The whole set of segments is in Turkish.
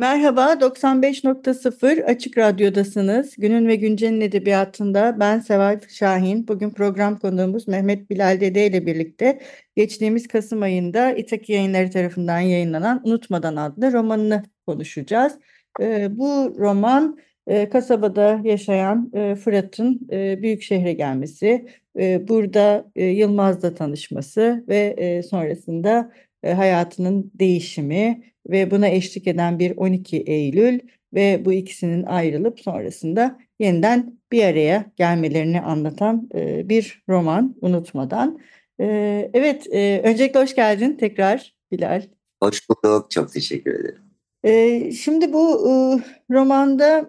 Merhaba, 95.0 Açık Radyo'dasınız. Günün ve Güncel'in edebiyatında ben Seval Şahin. Bugün program konuğumuz Mehmet Bilal Dede ile birlikte geçtiğimiz Kasım ayında İtaki Yayınları tarafından yayınlanan Unutmadan adlı romanını konuşacağız. Ee, bu roman e, kasabada yaşayan e, Fırat'ın e, büyük şehre gelmesi, burada Yılmaz'la tanışması ve sonrasında hayatının değişimi ve buna eşlik eden bir 12 Eylül ve bu ikisinin ayrılıp sonrasında yeniden bir araya gelmelerini anlatan e, bir roman unutmadan. E, evet, e, öncelikle hoş geldin tekrar Bilal. Hoş bulduk, çok teşekkür ederim. E, şimdi bu e, romanda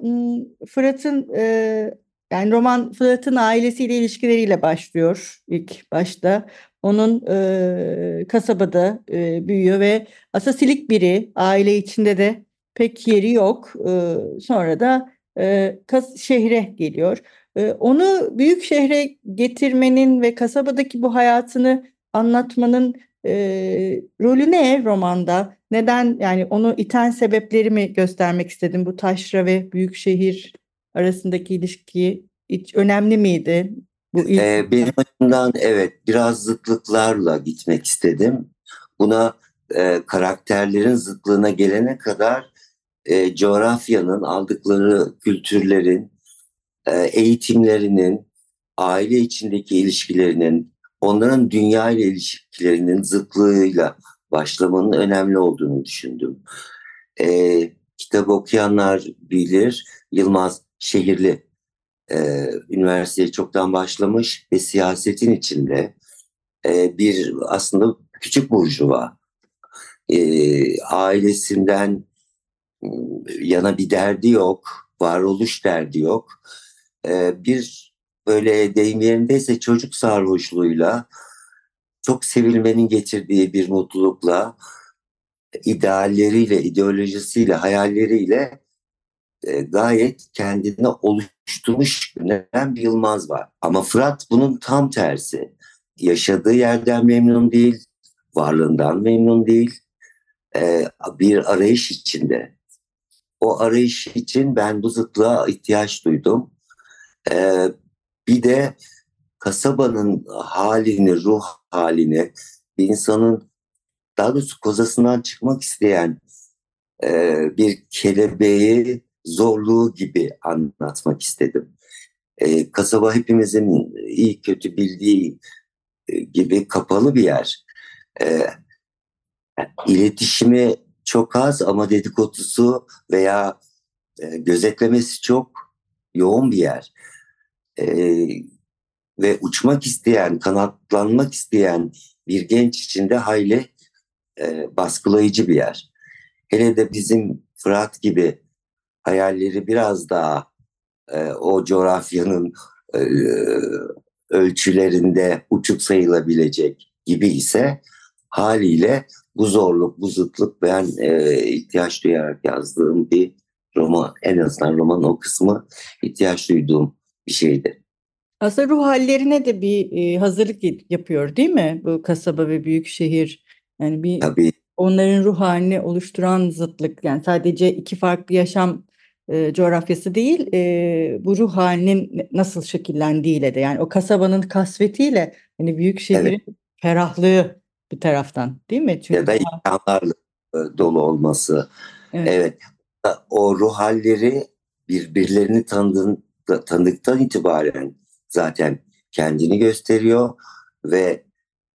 Fırat'ın e, yani roman Fırat'ın ailesiyle ilişkileriyle başlıyor ilk başta. Onun e, kasabada e, büyüyor ve asasilik biri aile içinde de pek yeri yok. E, sonra da e, kas, şehre geliyor. E, onu büyük şehre getirmenin ve kasabadaki bu hayatını anlatmanın e, rolü ne romanda? Neden yani onu iten sebepleri mi göstermek istedim? Bu taşra ve büyük şehir arasındaki ilişki hiç önemli miydi? Bu ilk... ee, benim açımdan evet biraz zıtlıklarla gitmek istedim. Buna e, karakterlerin zıtlığına gelene kadar e, coğrafyanın aldıkları kültürlerin, e, eğitimlerinin, aile içindeki ilişkilerinin, onların dünya ile ilişkilerinin zıtlığıyla başlamanın önemli olduğunu düşündüm. E, kitap okuyanlar bilir, Yılmaz Şehirli e, üniversiteye çoktan başlamış ve siyasetin içinde e, bir aslında küçük burjuva e, ailesinden yana bir derdi yok, varoluş derdi yok. E, bir böyle deyim yerindeyse çocuk sarhoşluğuyla çok sevilmenin getirdiği bir mutlulukla idealleriyle, ideolojisiyle, hayalleriyle e, gayet kendine oluşturmuş bir Yılmaz var. Ama Fırat bunun tam tersi. Yaşadığı yerden memnun değil, varlığından memnun değil. E, bir arayış içinde. O arayış için ben bu zıtlığa ihtiyaç duydum. E, bir de kasabanın halini, ruh halini, bir insanın daha doğrusu kozasından çıkmak isteyen e, bir kelebeği zorluğu gibi anlatmak istedim. E, kasaba hepimizin iyi kötü bildiği e, gibi kapalı bir yer. E, iletişimi çok az ama dedikodusu veya e, gözetlemesi çok yoğun bir yer. E, ve uçmak isteyen, kanatlanmak isteyen bir genç için de hayli e, baskılayıcı bir yer. Hele de bizim Fırat gibi hayalleri biraz daha e, o coğrafyanın e, ölçülerinde uçuk sayılabilecek gibi ise haliyle bu zorluk, bu zıtlık ben e, ihtiyaç duyarak yazdığım bir roman, en azından romanın o kısmı ihtiyaç duyduğum bir şeydi. Aslında ruh hallerine de bir e, hazırlık yapıyor değil mi bu kasaba ve büyük şehir? Yani bir Tabii. onların ruh halini oluşturan zıtlık yani sadece iki farklı yaşam e, coğrafyası değil e, bu ruh halinin nasıl şekillendiğiyle de yani o kasabanın kasvetiyle hani büyük şehrin evet. ferahlığı bir taraftan değil mi? Çünkü ya da imkanlarla e, dolu olması. Evet. evet. O ruh halleri birbirlerini tanıdığın, tanıdıktan itibaren zaten kendini gösteriyor ve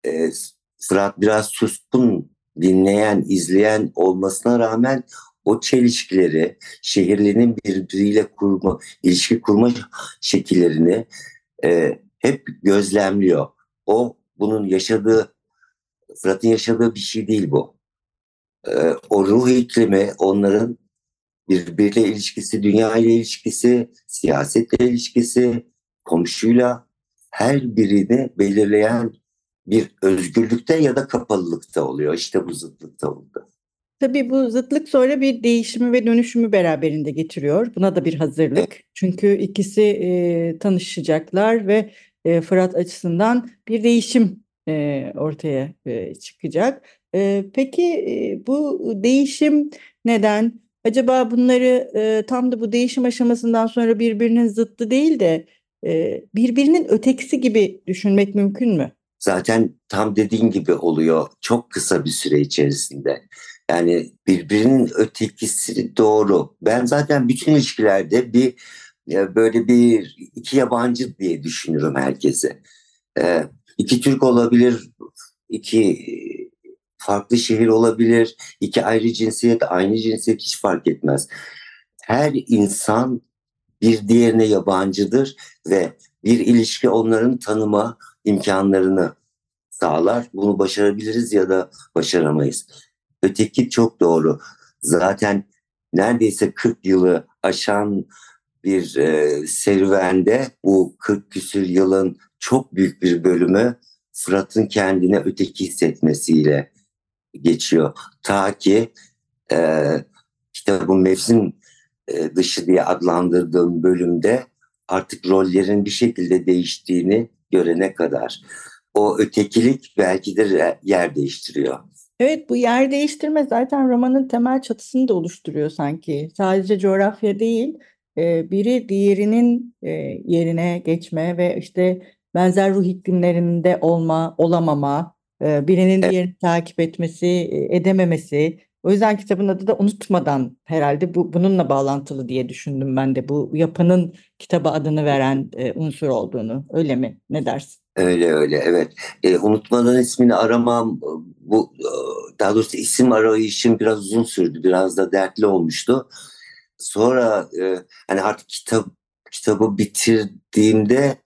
e, Fırat biraz suskun dinleyen, izleyen olmasına rağmen o çelişkileri, şehirlerin birbiriyle kurma, ilişki kurma şekillerini e, hep gözlemliyor. O bunun yaşadığı, Fırat'ın yaşadığı bir şey değil bu. Ee, o ruh iklimi, onların birbiriyle ilişkisi, dünya ile ilişkisi, siyasetle ilişkisi, komşuyla her birini belirleyen bir özgürlükte ya da kapalılıkta oluyor. İşte bu zıtlıkta oldu. Tabii bu zıtlık sonra bir değişimi ve dönüşümü beraberinde getiriyor. Buna da bir hazırlık. Çünkü ikisi e, tanışacaklar ve e, Fırat açısından bir değişim e, ortaya e, çıkacak. E, peki e, bu değişim neden? Acaba bunları e, tam da bu değişim aşamasından sonra birbirinin zıttı değil de e, birbirinin ötekisi gibi düşünmek mümkün mü? Zaten tam dediğin gibi oluyor çok kısa bir süre içerisinde. Yani birbirinin ötekisi doğru. Ben zaten bütün ilişkilerde bir böyle bir iki yabancı diye düşünürüm herkese. Ee, iki Türk olabilir, iki farklı şehir olabilir, iki ayrı cinsiyet, aynı cinsiyet hiç fark etmez. Her insan bir diğerine yabancıdır ve bir ilişki onların tanıma imkanlarını sağlar. Bunu başarabiliriz ya da başaramayız. Öteki çok doğru. Zaten neredeyse 40 yılı aşan bir e, serüvende bu 40 küsür yılın çok büyük bir bölümü Fırat'ın kendine öteki hissetmesiyle geçiyor. Ta ki e, kitabın mevsim e, dışı diye adlandırdığım bölümde artık rollerin bir şekilde değiştiğini görene kadar. O ötekilik belki de yer değiştiriyor. Evet bu yer değiştirme zaten romanın temel çatısını da oluşturuyor sanki. Sadece coğrafya değil, biri diğerinin yerine geçme ve işte benzer ruh iklimlerinde olma, olamama, birinin diğerini takip etmesi, edememesi. O yüzden kitabın adı da unutmadan herhalde bu bununla bağlantılı diye düşündüm ben de bu yapının kitaba adını veren unsur olduğunu. Öyle mi? Ne dersin? Öyle öyle evet. E, unutmadan ismini aramam bu daha doğrusu isim arayışım biraz uzun sürdü. Biraz da dertli olmuştu. Sonra e, hani artık kitap kitabı bitirdiğimde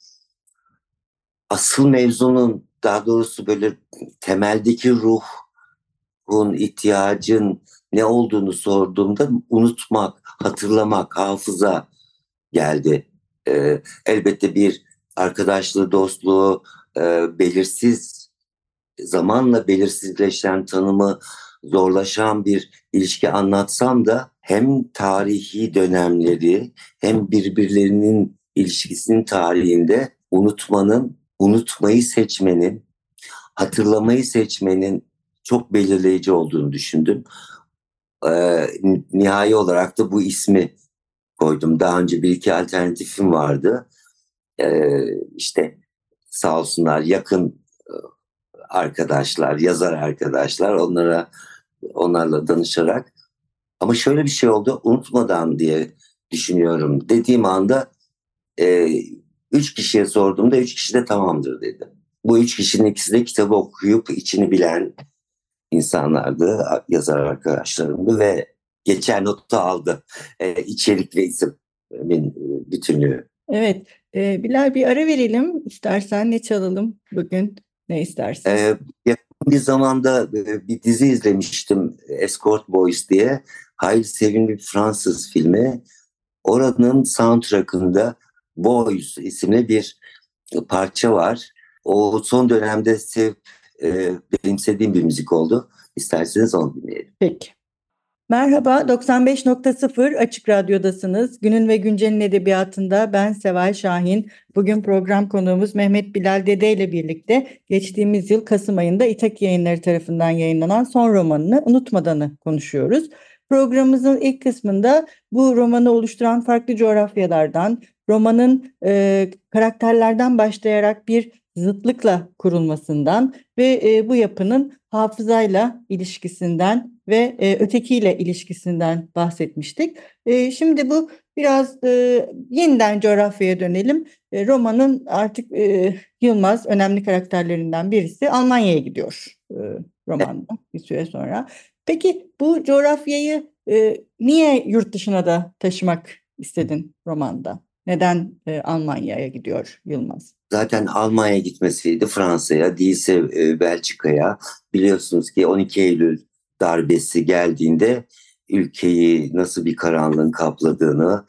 asıl mevzunun daha doğrusu böyle temeldeki ruhun ihtiyacın ne olduğunu sorduğumda unutmak, hatırlamak, hafıza geldi. Ee, elbette bir arkadaşlığı, dostluğu e, belirsiz zamanla belirsizleşen tanımı zorlaşan bir ilişki anlatsam da hem tarihi dönemleri hem birbirlerinin ilişkisinin tarihinde unutmanın, unutmayı seçmenin, hatırlamayı seçmenin çok belirleyici olduğunu düşündüm. Ee, nihai olarak da bu ismi koydum. Daha önce bir iki alternatifim vardı. Ee, işte sağ olsunlar yakın e, arkadaşlar, yazar arkadaşlar onlara onlarla danışarak ama şöyle bir şey oldu unutmadan diye düşünüyorum dediğim anda e, üç kişiye sorduğumda üç kişi de tamamdır dedi. Bu üç kişinin ikisi de kitabı okuyup içini bilen insanlardı, yazar arkadaşlarımdı ve geçen notu aldı. E, içerik ve isimin e, bütünlüğü. Evet, e, Bilal bir ara verelim istersen ne çalalım bugün ne istersen. E, yakın bir zamanda e, bir dizi izlemiştim Escort Boys diye. Hayli sevimli bir Fransız filmi. Oranın soundtrackında Boys isimli bir parça var. O son dönemde sev, e, benimsediğim bir müzik oldu. İsterseniz onu dinleyelim. Peki. Merhaba, 95.0 Açık Radyo'dasınız. Günün ve Güncel'in edebiyatında ben Seval Şahin. Bugün program konuğumuz Mehmet Bilal Dede ile birlikte geçtiğimiz yıl Kasım ayında İtak Yayınları tarafından yayınlanan son romanını Unutmadan'ı konuşuyoruz. Programımızın ilk kısmında bu romanı oluşturan farklı coğrafyalardan, romanın e, karakterlerden başlayarak bir zıtlıkla kurulmasından ve e, bu yapının hafızayla ilişkisinden ve e, ötekiyle ilişkisinden bahsetmiştik. E, şimdi bu biraz e, yeniden coğrafyaya dönelim. E, romanın artık e, Yılmaz önemli karakterlerinden birisi Almanya'ya gidiyor e, romanda bir süre sonra. Peki bu coğrafyayı e, niye yurt dışına da taşımak istedin romanda? Neden e, Almanya'ya gidiyor Yılmaz? Zaten Almanya'ya gitmesiydi Fransa'ya değilse e, Belçika'ya. Biliyorsunuz ki 12 Eylül darbesi geldiğinde ülkeyi nasıl bir karanlığın kapladığını,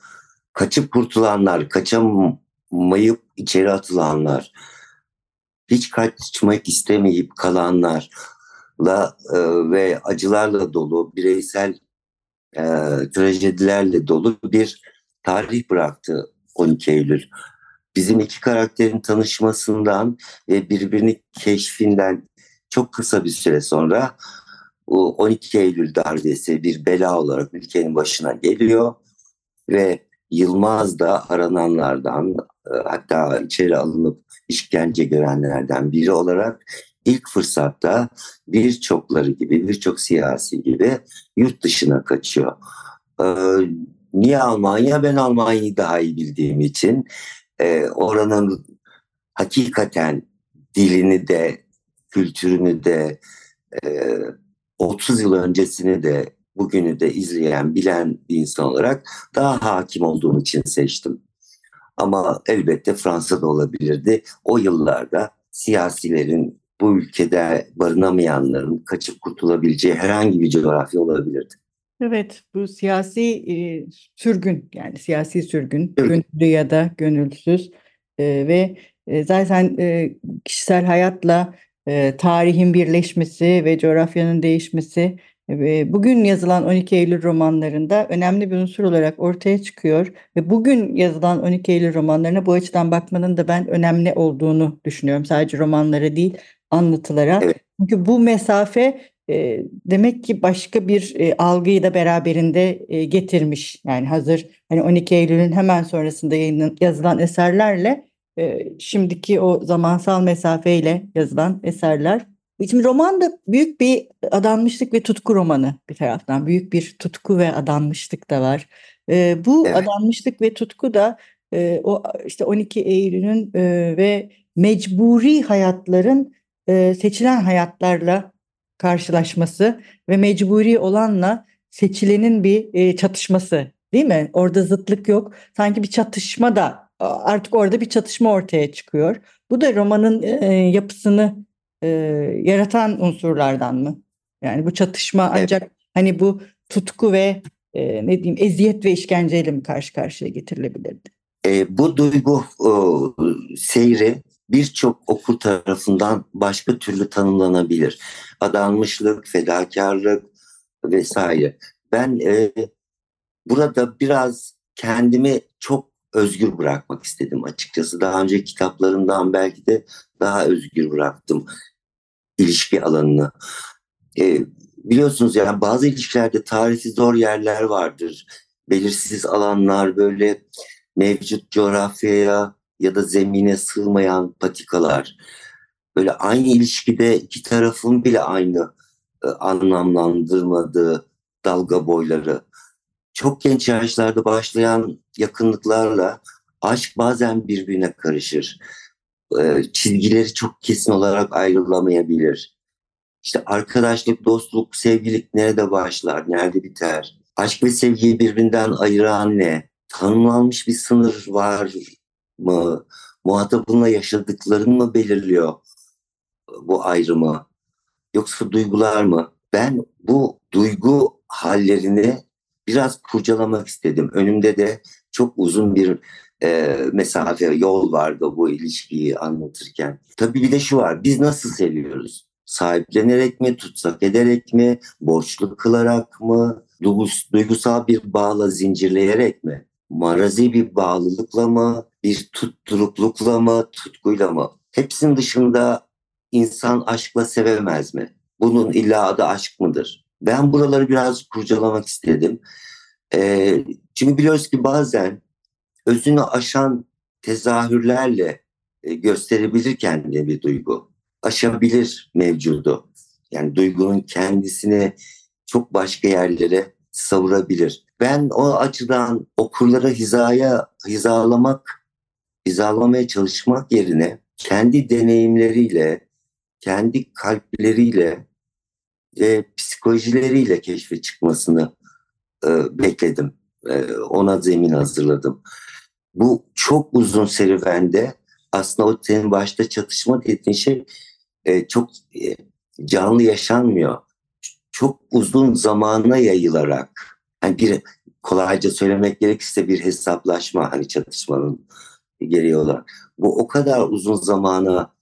kaçıp kurtulanlar, kaçamayıp içeri atılanlar, hiç kaçmak istemeyip kalanlarla e, ve acılarla dolu, bireysel e, trajedilerle dolu bir tarih bıraktı 12 Eylül. Bizim iki karakterin tanışmasından ve birbirini keşfinden çok kısa bir süre sonra 12 Eylül darbesi bir bela olarak ülkenin başına geliyor ve Yılmaz da arananlardan e, hatta içeri alınıp işkence görenlerden biri olarak ilk fırsatta birçokları gibi birçok siyasi gibi yurt dışına kaçıyor. Ee, niye Almanya? Ben Almanya'yı daha iyi bildiğim için e, oranın hakikaten dilini de kültürünü de e, 30 yıl öncesini de bugünü de izleyen, bilen bir insan olarak daha hakim olduğum için seçtim. Ama elbette Fransa'da olabilirdi. O yıllarda siyasilerin bu ülkede barınamayanların kaçıp kurtulabileceği herhangi bir coğrafya olabilirdi. Evet, bu siyasi e, sürgün yani siyasi sürgün, gönüllü ya da gönülsüz e, ve e, zaten e, kişisel hayatla e, tarihin birleşmesi ve coğrafyanın değişmesi e, bugün yazılan 12 Eylül romanlarında önemli bir unsur olarak ortaya çıkıyor ve bugün yazılan 12 Eylül romanlarına bu açıdan bakmanın da ben önemli olduğunu düşünüyorum. Sadece romanlara değil, anlatılara. Evet. Çünkü bu mesafe e, demek ki başka bir e, algıyı da beraberinde e, getirmiş. Yani hazır hani 12 Eylül'ün hemen sonrasında yayınlan, yazılan eserlerle e, şimdiki o zamansal mesafeyle yazılan eserler. Şimdi roman da büyük bir adanmışlık ve tutku romanı bir taraftan. Büyük bir tutku ve adanmışlık da var. E, bu evet. adanmışlık ve tutku da e, o işte 12 Eylül'ün e, ve mecburi hayatların e, seçilen hayatlarla karşılaşması ve mecburi olanla seçilenin bir e, çatışması değil mi? Orada zıtlık yok. Sanki bir çatışma da artık orada bir çatışma ortaya çıkıyor. Bu da romanın e, yapısını e, yaratan unsurlardan mı? Yani bu çatışma ancak evet. hani bu tutku ve e, ne diyeyim eziyet ve işkenceyle mi karşı karşıya getirilebilirdi? E, bu duygu e, seyri birçok okur tarafından başka türlü tanımlanabilir. Adanmışlık, fedakarlık vesaire. Ben e, burada biraz kendimi çok özgür bırakmak istedim açıkçası. Daha önce kitaplarımdan belki de daha özgür bıraktım ilişki alanını. E, biliyorsunuz yani bazı ilişkilerde tarihi zor yerler vardır. Belirsiz alanlar böyle mevcut coğrafyaya ya da zemine sığmayan patikalar. Böyle aynı ilişkide iki tarafın bile aynı e, anlamlandırmadığı dalga boyları. Çok genç yaşlarda başlayan yakınlıklarla aşk bazen birbirine karışır. E, çizgileri çok kesin olarak ayrılamayabilir. İşte arkadaşlık, dostluk, sevgilik nerede başlar, nerede biter? Aşk ve sevgiyi birbirinden ayıran ne? Tanımlanmış bir sınır var mı? Muhatabınla yaşadıkların mı belirliyor bu ayrımı? Yoksa duygular mı? Ben bu duygu hallerini biraz kurcalamak istedim. Önümde de çok uzun bir e, mesafe, yol vardı bu ilişkiyi anlatırken. Tabii bir de şu var, biz nasıl seviyoruz? Sahiplenerek mi, tutsak ederek mi, borçlu kılarak mı, duygusal bir bağla zincirleyerek mi? Marazi bir bağlılıkla mı, bir tutturuklukla mı, tutkuyla mı? Hepsinin dışında insan aşkla sevemez mi? Bunun illa adı aşk mıdır? Ben buraları biraz kurcalamak istedim. E, çünkü biliyoruz ki bazen özünü aşan tezahürlerle e, gösterebilir kendine bir duygu. Aşabilir mevcudu. Yani duygunun kendisini çok başka yerlere savurabilir. Ben o açıdan okurları hizaya hizalamak, hizalamaya çalışmak yerine kendi deneyimleriyle, kendi kalpleriyle ve psikolojileriyle keşfe çıkmasını e, bekledim. E, ona zemin hazırladım. Bu çok uzun serüvende aslında o senin başta çatışma dediğin şey e, çok e, canlı yaşanmıyor. Çok uzun zamana yayılarak hani bir kolayca söylemek gerekirse bir hesaplaşma hani çatışmanın gereği olarak. Bu o kadar uzun zamana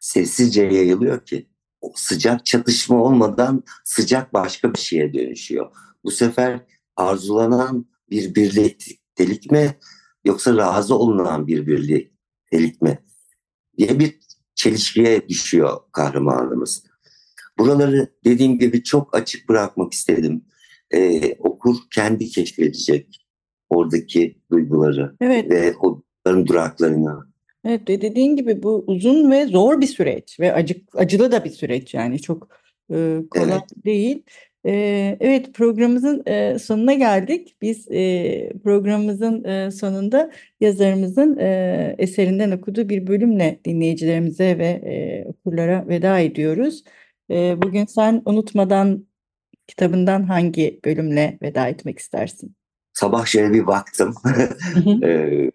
sessizce yayılıyor ki o sıcak çatışma olmadan sıcak başka bir şeye dönüşüyor. Bu sefer arzulanan bir birliktelik mi yoksa razı olunan bir birliktelik mi diye bir çelişkiye düşüyor kahramanımız. Buraları dediğim gibi çok açık bırakmak istedim. Ee, okur kendi keşfedecek oradaki duyguları evet. ve onların duraklarını. Evet dediğin gibi bu uzun ve zor bir süreç ve acı, acılı da bir süreç yani çok e, kolay evet. değil. E, evet programımızın e, sonuna geldik. Biz e, programımızın sonunda yazarımızın eserinden okuduğu bir bölümle dinleyicilerimize ve okurlara veda ediyoruz. E, bugün sen unutmadan kitabından hangi bölümle veda etmek istersin? Sabah şöyle bir baktım. e,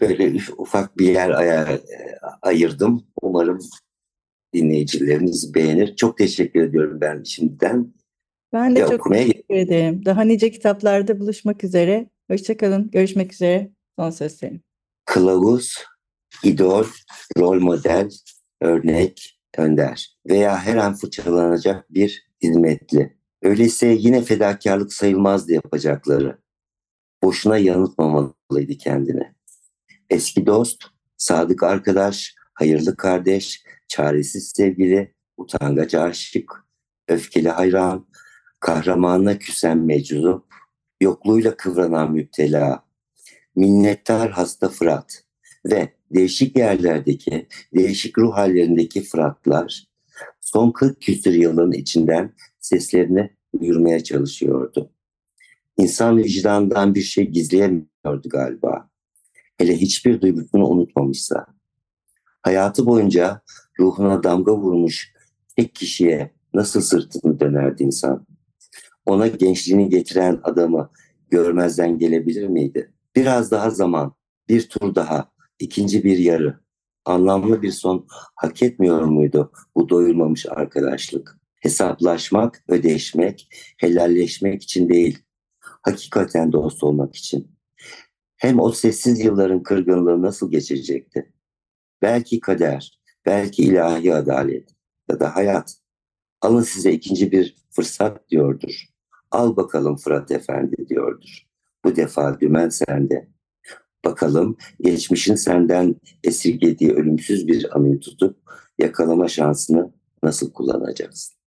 böyle ufak bir yer aya, ayırdım. Umarım dinleyicileriniz beğenir. Çok teşekkür ediyorum ben şimdiden. Ben de çok okumaya... teşekkür ederim. Daha nice kitaplarda buluşmak üzere. Hoşçakalın. Görüşmek üzere. Son söz senin. Kılavuz, idol, rol model, örnek, önder veya her an fırçalanacak bir hizmetli. Öyleyse yine fedakarlık sayılmazdı yapacakları. Boşuna yanıltmamalıydı kendine. Eski dost, sadık arkadaş, hayırlı kardeş, çaresiz sevgili, utangaç aşık, öfkeli hayran, kahramanına küsen meczup, yokluğuyla kıvranan müptela, minnettar hasta Fırat ve değişik yerlerdeki, değişik ruh hallerindeki Fıratlar son 40 küsur yılın içinden seslerini duyurmaya çalışıyordu. İnsan vicdanından bir şey gizleyemiyordu galiba hele hiçbir duygusunu unutmamışsa, hayatı boyunca ruhuna damga vurmuş tek kişiye nasıl sırtını dönerdi insan? Ona gençliğini getiren adamı görmezden gelebilir miydi? Biraz daha zaman, bir tur daha, ikinci bir yarı. Anlamlı bir son hak etmiyor muydu bu doyulmamış arkadaşlık? Hesaplaşmak, ödeşmek, helalleşmek için değil, hakikaten dost olmak için. Hem o sessiz yılların kırgınlığı nasıl geçecekti? Belki kader, belki ilahi adalet ya da hayat. Alın size ikinci bir fırsat diyordur. Al bakalım Fırat Efendi diyordur. Bu defa dümen sende. Bakalım geçmişin senden esirgediği ölümsüz bir anıyı tutup yakalama şansını nasıl kullanacaksın?